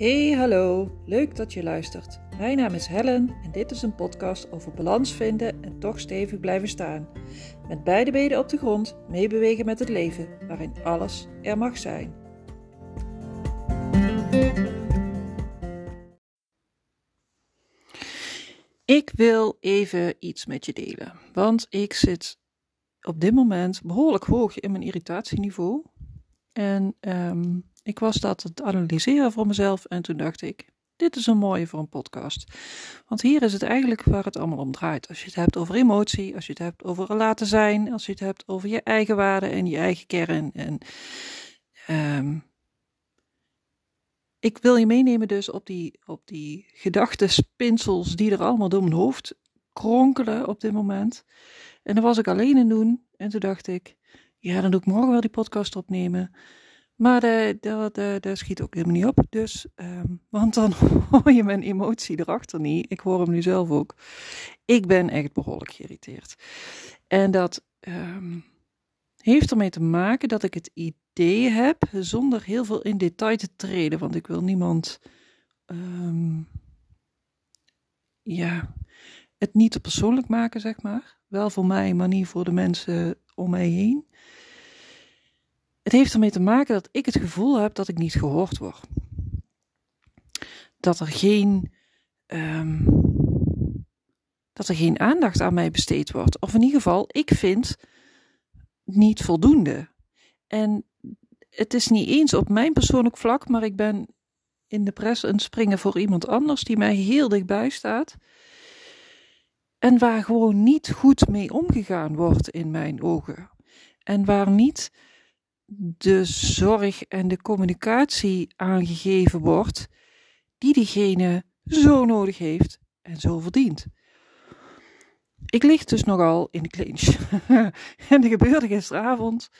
Hey, hallo. Leuk dat je luistert. Mijn naam is Helen en dit is een podcast over balans vinden en toch stevig blijven staan. Met beide benen op de grond, meebewegen met het leven, waarin alles er mag zijn. Ik wil even iets met je delen, want ik zit op dit moment behoorlijk hoog in mijn irritatieniveau. En ehm, ik was dat het analyseren voor mezelf en toen dacht ik, dit is een mooie voor een podcast. Want hier is het eigenlijk waar het allemaal om draait. Als je het hebt over emotie, als je het hebt over laten zijn, als je het hebt over je eigen waarde en je eigen kern. En um, ik wil je meenemen dus op die, op die gedachtespinsels die er allemaal door mijn hoofd kronkelen op dit moment. En dan was ik alleen in doen en toen dacht ik, ja, dan doe ik morgen wel die podcast opnemen. Maar daar schiet ook helemaal niet op. Dus, um, want dan hoor je mijn emotie erachter niet. Ik hoor hem nu zelf ook. Ik ben echt behoorlijk geïrriteerd. En dat um, heeft ermee te maken dat ik het idee heb, zonder heel veel in detail te treden, want ik wil niemand, um, ja, het niet te persoonlijk maken, zeg maar. Wel voor mij, maar niet voor de mensen om mij heen. Het heeft ermee te maken dat ik het gevoel heb dat ik niet gehoord word. Dat er geen, um, dat er geen aandacht aan mij besteed wordt. Of in ieder geval, ik vind niet voldoende. En het is niet eens op mijn persoonlijk vlak, maar ik ben in de pres een springen voor iemand anders die mij heel dichtbij staat. En waar gewoon niet goed mee omgegaan wordt in mijn ogen. En waar niet de zorg en de communicatie aangegeven wordt die diegene zo nodig heeft en zo verdient. Ik lig dus nogal in de clinch. en dat gebeurde gisteravond.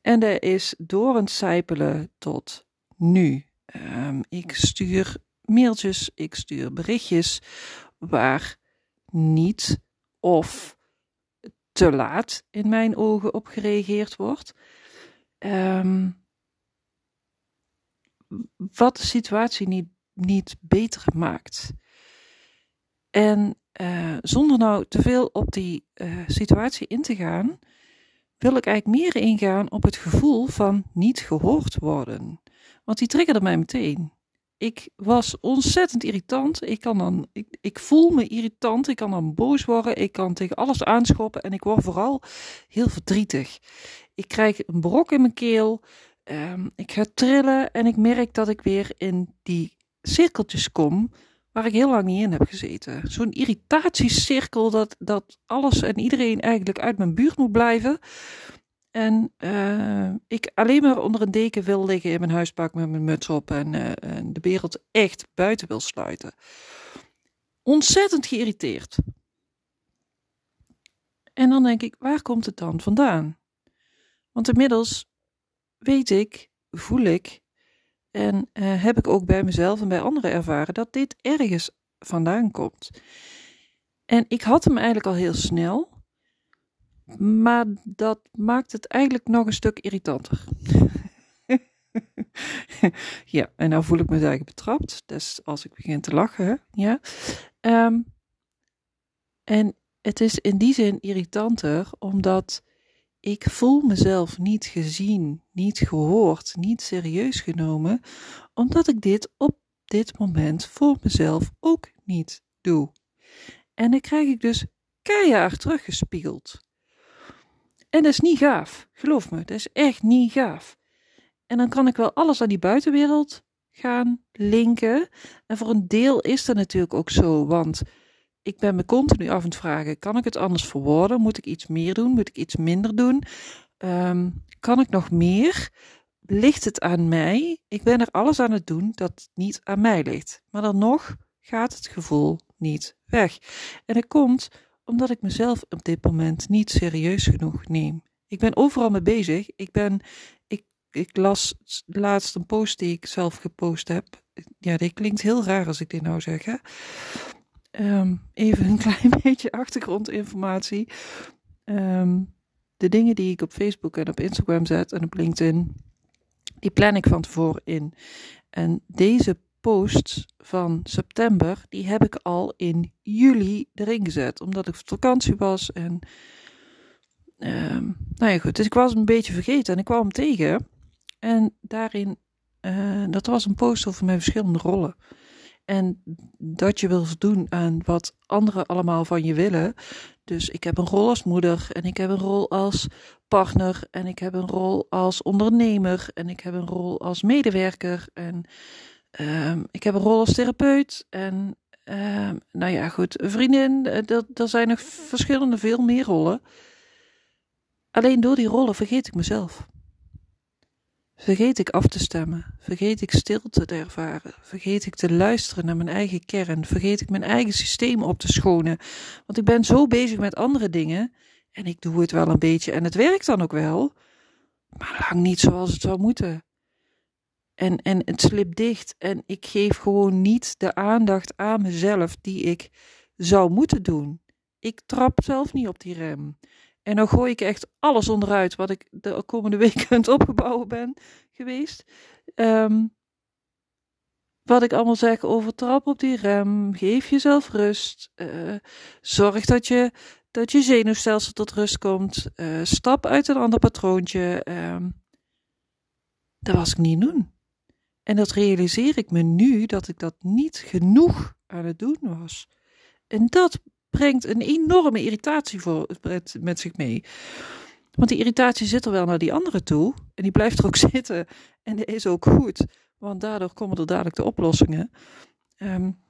En er is door het sijpelen tot nu. Um, ik stuur mailtjes, ik stuur berichtjes waar niet of te laat in mijn ogen op gereageerd wordt. Um, wat de situatie niet, niet beter maakt. En uh, zonder nou te veel op die uh, situatie in te gaan, wil ik eigenlijk meer ingaan op het gevoel van niet gehoord worden. Want die triggerde mij meteen. Ik was ontzettend irritant. Ik, kan dan, ik, ik voel me irritant. Ik kan dan boos worden. Ik kan tegen alles aanschoppen. En ik word vooral heel verdrietig. Ik krijg een brok in mijn keel. Um, ik ga trillen. En ik merk dat ik weer in die cirkeltjes kom waar ik heel lang niet in heb gezeten. Zo'n irritatiecirkel dat, dat alles en iedereen eigenlijk uit mijn buurt moet blijven. En uh, ik alleen maar onder een deken wil liggen in mijn huispak met mijn muts op en, uh, en de wereld echt buiten wil sluiten. Ontzettend geïrriteerd. En dan denk ik, waar komt het dan vandaan? Want inmiddels weet ik, voel ik en uh, heb ik ook bij mezelf en bij anderen ervaren dat dit ergens vandaan komt. En ik had hem eigenlijk al heel snel, maar dat maakt het eigenlijk nog een stuk irritanter. ja, en nou voel ik me eigenlijk betrapt. Dus als ik begin te lachen, ja. Um, en het is in die zin irritanter, omdat ik voel mezelf niet gezien, niet gehoord, niet serieus genomen, omdat ik dit op dit moment voor mezelf ook niet doe. En dan krijg ik dus keihard teruggespiegeld. En dat is niet gaaf, geloof me, dat is echt niet gaaf. En dan kan ik wel alles aan die buitenwereld gaan linken. En voor een deel is dat natuurlijk ook zo, want ik ben me continu af en het vragen: kan ik het anders verwoorden? Moet ik iets meer doen? Moet ik iets minder doen? Um, kan ik nog meer? Ligt het aan mij? Ik ben er alles aan het doen dat niet aan mij ligt. Maar dan nog gaat het gevoel niet weg. En het komt omdat ik mezelf op dit moment niet serieus genoeg neem. Ik ben overal mee bezig. Ik ben, ik, ik las laatst een post die ik zelf gepost heb. Ja, dit klinkt heel raar als ik dit nou zeg. Hè? Um, even een klein beetje achtergrondinformatie. Um, de dingen die ik op Facebook en op Instagram zet en op LinkedIn, die plan ik van tevoren in. en deze post van september, die heb ik al in juli erin gezet. Omdat ik op vakantie was en... Ehm, nou ja, goed. Dus ik was een beetje vergeten en ik kwam hem tegen. En daarin, uh, dat was een post over mijn verschillende rollen. En dat je wil voldoen aan wat anderen allemaal van je willen. Dus ik heb een rol als moeder en ik heb een rol als partner en ik heb een rol als ondernemer en ik heb een rol als medewerker en um, ik heb een rol als therapeut en um, nou ja goed, vriendin, er, er zijn nog verschillende veel meer rollen. Alleen door die rollen vergeet ik mezelf. Vergeet ik af te stemmen, vergeet ik stilte te ervaren, vergeet ik te luisteren naar mijn eigen kern, vergeet ik mijn eigen systeem op te schonen. Want ik ben zo bezig met andere dingen en ik doe het wel een beetje en het werkt dan ook wel, maar lang niet zoals het zou moeten. En, en het slipt dicht en ik geef gewoon niet de aandacht aan mezelf die ik zou moeten doen. Ik trap zelf niet op die rem. En dan gooi ik echt alles onderuit wat ik de komende weken het opgebouwen ben geweest. Um, wat ik allemaal zeg over trap op die rem, geef jezelf rust, uh, zorg dat je, dat je zenuwstelsel tot rust komt, uh, stap uit een ander patroontje. Um, dat was ik niet doen. En dat realiseer ik me nu dat ik dat niet genoeg aan het doen was. En dat brengt een enorme irritatie voor, met zich mee. Want die irritatie zit er wel naar die andere toe. En die blijft er ook zitten. En dat is ook goed. Want daardoor komen er dadelijk de oplossingen. Um,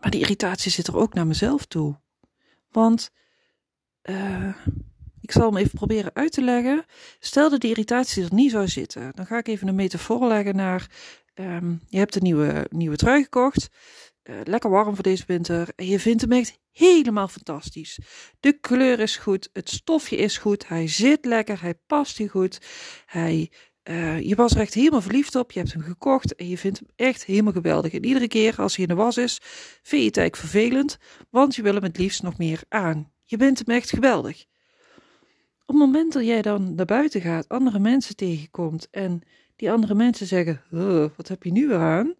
maar die irritatie zit er ook naar mezelf toe. Want uh, ik zal hem even proberen uit te leggen. Stel dat die irritatie er niet zou zitten. Dan ga ik even een metafoor leggen naar... Um, je hebt een nieuwe, nieuwe trui gekocht. Uh, lekker warm voor deze winter. En je vindt hem echt helemaal fantastisch. De kleur is goed, het stofje is goed, hij zit lekker, hij past je goed. Hij, uh, je was er echt helemaal verliefd op, je hebt hem gekocht en je vindt hem echt helemaal geweldig. En iedere keer als hij in de was is, vind je het eigenlijk vervelend, want je wil hem het liefst nog meer aan. Je vindt hem echt geweldig. Op het moment dat jij dan naar buiten gaat, andere mensen tegenkomt en die andere mensen zeggen: Wat heb je nu weer aan?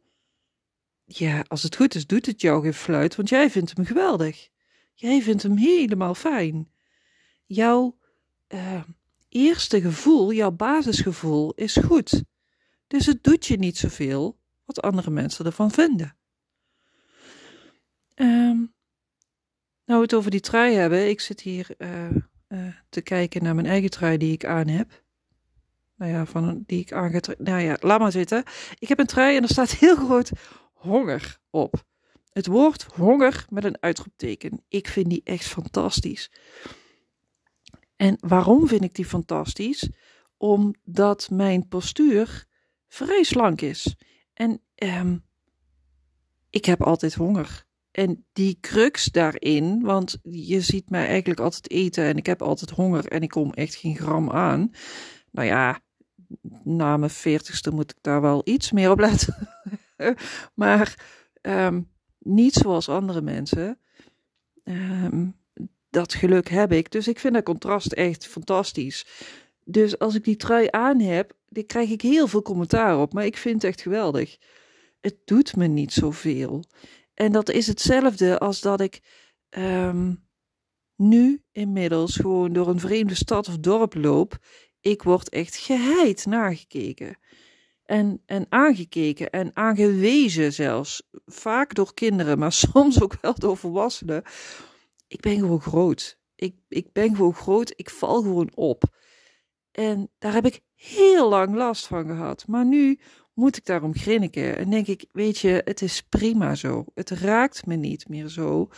ja, als het goed is, doet het jou geen fluit, want jij vindt hem geweldig. Jij vindt hem helemaal fijn. Jouw uh, eerste gevoel, jouw basisgevoel is goed. Dus het doet je niet zoveel wat andere mensen ervan vinden. Um, nou, we het over die trui hebben. Ik zit hier uh, uh, te kijken naar mijn eigen trui die ik aan heb. Nou ja, van die ik aangetrokken. Nou ja, laat maar zitten. Ik heb een trui en er staat heel groot honger op. Het woord honger met een uitroepteken. Ik vind die echt fantastisch. En waarom vind ik die fantastisch? Omdat mijn postuur vrij slank is. En um, ik heb altijd honger. En die crux daarin, want je ziet mij eigenlijk altijd eten en ik heb altijd honger en ik kom echt geen gram aan. Nou ja, na mijn veertigste moet ik daar wel iets meer op letten. maar um, niet zoals andere mensen. Um, dat geluk heb ik. Dus ik vind dat contrast echt fantastisch. Dus als ik die trui aan heb, dan krijg ik heel veel commentaar op. Maar ik vind het echt geweldig. Het doet me niet zoveel. En dat is hetzelfde als dat ik um, nu inmiddels gewoon door een vreemde stad of dorp loop. Ik word echt geheid nagekeken en, en aangekeken en aangewezen zelfs. Vaak door kinderen, maar soms ook wel door volwassenen. Ik ben gewoon groot. Ik, ik ben gewoon groot. Ik val gewoon op. En daar heb ik heel lang last van gehad. Maar nu moet ik daarom grinniken. En denk ik, weet je, het is prima zo. Het raakt me niet meer zo.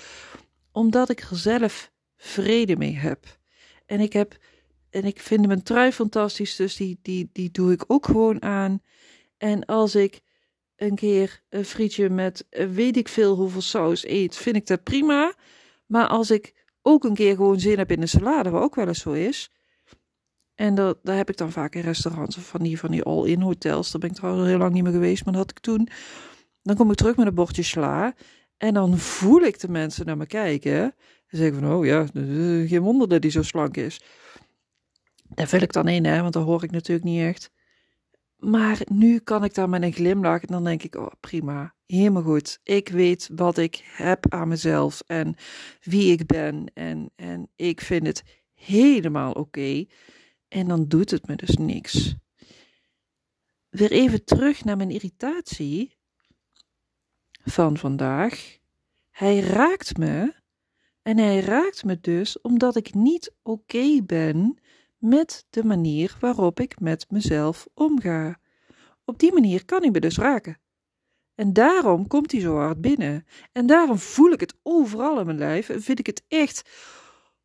Omdat ik er zelf vrede mee heb. En ik heb en ik vind mijn trui fantastisch, dus die, die, die doe ik ook gewoon aan. En als ik een keer een frietje met eh, weet ik veel hoeveel saus eet, vind ik dat prima. Maar als ik ook een keer gewoon zin heb in een salade, wat ook wel eens zo is. En dat, daar heb ik dan vaak in restaurants of van die, van die all-in hotels. Daar ben ik trouwens al heel lang niet meer geweest, maar dat had ik toen. Dan kom ik terug met een bordje sla. En dan voel ik de mensen naar me kijken. En zeg ik van, oh ja, geen wonder dat die zo slank is. Daar vul ik dan in, hè, want daar hoor ik natuurlijk niet echt. maar nu kan ik daar met een glimlach en dan denk ik, oh prima, helemaal goed. Ik weet wat ik heb aan mezelf en wie ik ben en, en ik vind het helemaal oké. En dan doet het me dus niks. Weer even terug naar mijn irritatie van vandaag. Hij raakt me en hij raakt me dus omdat ik niet oké ben met de manier waarop ik met mezelf omga. Op die manier kan hij me dus raken. En daarom komt hij zo hard binnen. En daarom voel ik het overal in mijn lijf en vind ik het echt.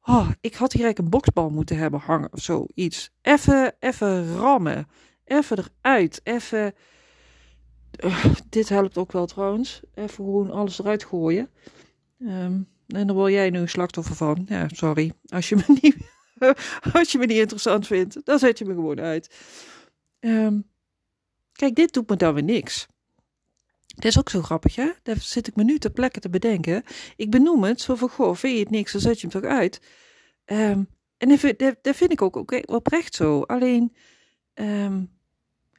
Oh, ik had hier eigenlijk een boksbal moeten hebben hangen of zoiets. Even, even rammen. Even eruit. Even. Uh, dit helpt ook wel trouwens. Even gewoon alles eruit gooien. Um, en dan word jij nu slachtoffer van. Ja, sorry. Als je me niet, als je me niet interessant vindt, dan zet je me gewoon uit. Um, kijk, dit doet me dan weer niks. Dat is ook zo grappig, hè? Daar zit ik me nu ter plekke te bedenken. Ik benoem het zo van, goh, vind je het niks, dan zet je hem toch uit. Um, en dat, vind ik ook okay, oprecht zo. Alleen, um,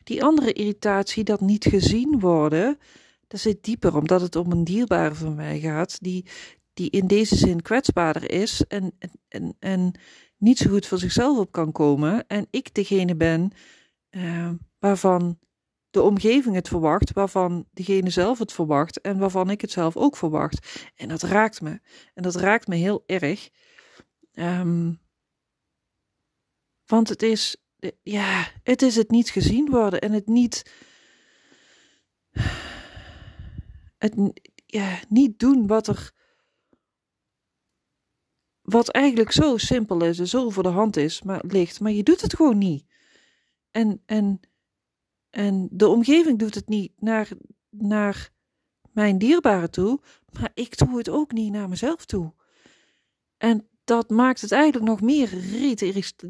die andere irritatie, dat niet gezien worden, dat zit dieper, omdat het om een dierbare van mij gaat, die, die in deze zin kwetsbaarder is en, en, en niet zo goed voor zichzelf op kan komen. En ik degene ben uh, waarvan de omgeving het verwacht, waarvan degene zelf het verwacht en waarvan ik het zelf ook verwacht. En dat raakt me. En dat raakt me heel erg. Um, want het is, ja, het is het niet gezien worden en het niet. Het ja, niet doen wat er wat eigenlijk zo simpel is en zo voor de hand is, maar ligt, maar je doet het gewoon niet. En, en, en de omgeving doet het niet naar, naar mijn dierbaren toe, maar ik doe het ook niet naar mezelf toe. En dat maakt het eigenlijk nog meer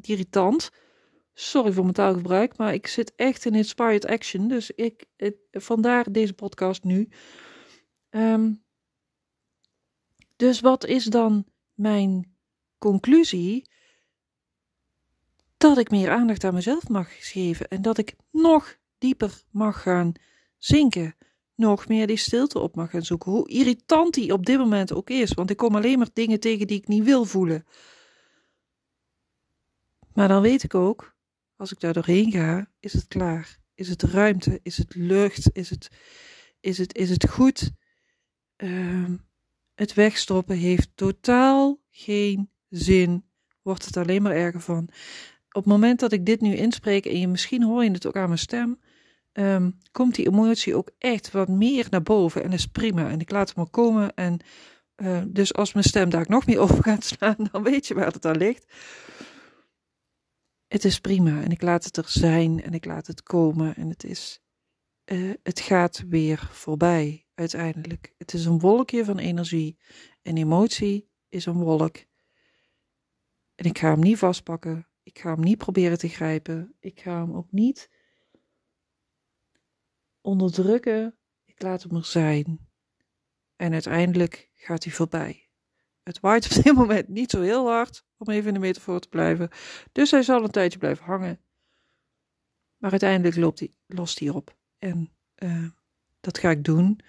irritant. Sorry voor mijn taalgebruik, maar ik zit echt in inspired action. Dus ik, vandaar deze podcast nu. Um, dus wat is dan mijn conclusie dat ik meer aandacht aan mezelf mag geven en dat ik nog dieper mag gaan zinken, nog meer die stilte op mag gaan zoeken. Hoe irritant die op dit moment ook is, want ik kom alleen maar dingen tegen die ik niet wil voelen. Maar dan weet ik ook, als ik daar doorheen ga, is het klaar. Is het ruimte? Is het lucht? Is het, is het, is het goed? Uh, het wegstoppen heeft totaal geen zin. Wordt het alleen maar erger van. Op het moment dat ik dit nu inspreek, en je, misschien hoor je het ook aan mijn stem, um, komt die emotie ook echt wat meer naar boven. En is prima. En ik laat hem maar komen. En uh, dus als mijn stem daar nog meer over gaat slaan, dan weet je waar het aan ligt. Het is prima. En ik laat het er zijn. En ik laat het komen. En het is. Uh, het gaat weer voorbij uiteindelijk. Het is een wolkje van energie. En emotie is een wolk. En ik ga hem niet vastpakken. Ik ga hem niet proberen te grijpen. Ik ga hem ook niet onderdrukken. Ik laat hem er zijn. En uiteindelijk gaat hij voorbij. Het waait op dit moment niet zo heel hard, om even in de metafoor te blijven. Dus hij zal een tijdje blijven hangen. Maar uiteindelijk loopt hij, lost hij op. En uh, dat ga ik doen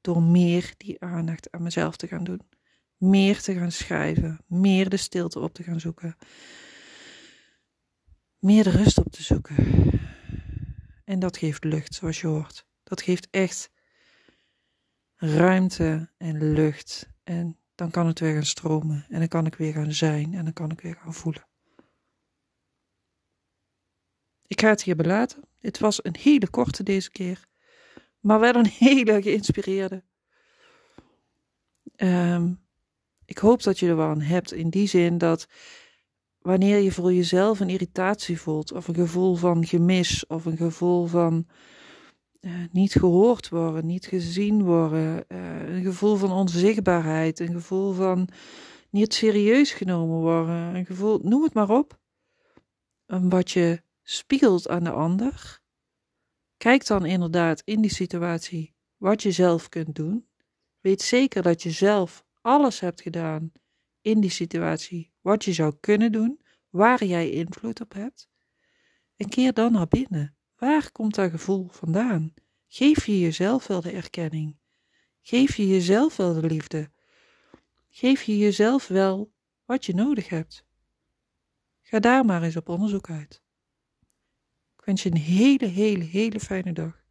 door meer die aandacht aan mezelf te gaan doen. Meer te gaan schrijven, meer de stilte op te gaan zoeken. Meer de rust op te zoeken. En dat geeft lucht, zoals je hoort. Dat geeft echt ruimte en lucht. En dan kan het weer gaan stromen. En dan kan ik weer gaan zijn. En dan kan ik weer gaan voelen. Ik ga het hier belaten. Het was een hele korte deze keer maar wel een hele geïnspireerde. Um, ik hoop dat je er wel aan hebt in die zin dat wanneer je voor jezelf een irritatie voelt, of een gevoel van gemis, of een gevoel van uh, niet gehoord worden, niet gezien worden, uh, een gevoel van onzichtbaarheid, een gevoel van niet serieus genomen worden, een gevoel, noem het maar op, wat je spiegelt aan de ander Kijk dan inderdaad in die situatie wat je zelf kunt doen. Weet zeker dat je zelf alles hebt gedaan in die situatie wat je zou kunnen doen, waar jij invloed op hebt. En keer dan naar binnen. Waar komt dat gevoel vandaan? Geef je jezelf wel de erkenning? Geef je jezelf wel de liefde? Geef je jezelf wel wat je nodig hebt? Ga daar maar eens op onderzoek uit. Ik wens je een hele, hele, hele fijne dag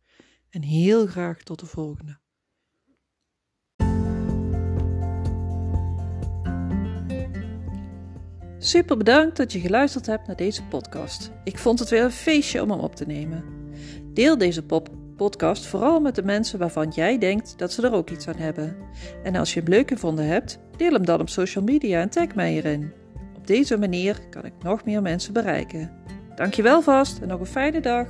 en heel graag tot de volgende. Super bedankt dat je geluisterd hebt naar deze podcast. Ik vond het weer een feestje om hem op te nemen. Deel deze podcast vooral met de mensen waarvan jij denkt dat ze er ook iets aan hebben. En als je hem leuk gevonden hebt, deel hem dan op social media en tag mij erin. Op deze manier kan ik nog meer mensen bereiken. Dankjewel vast en nog een fijne dag.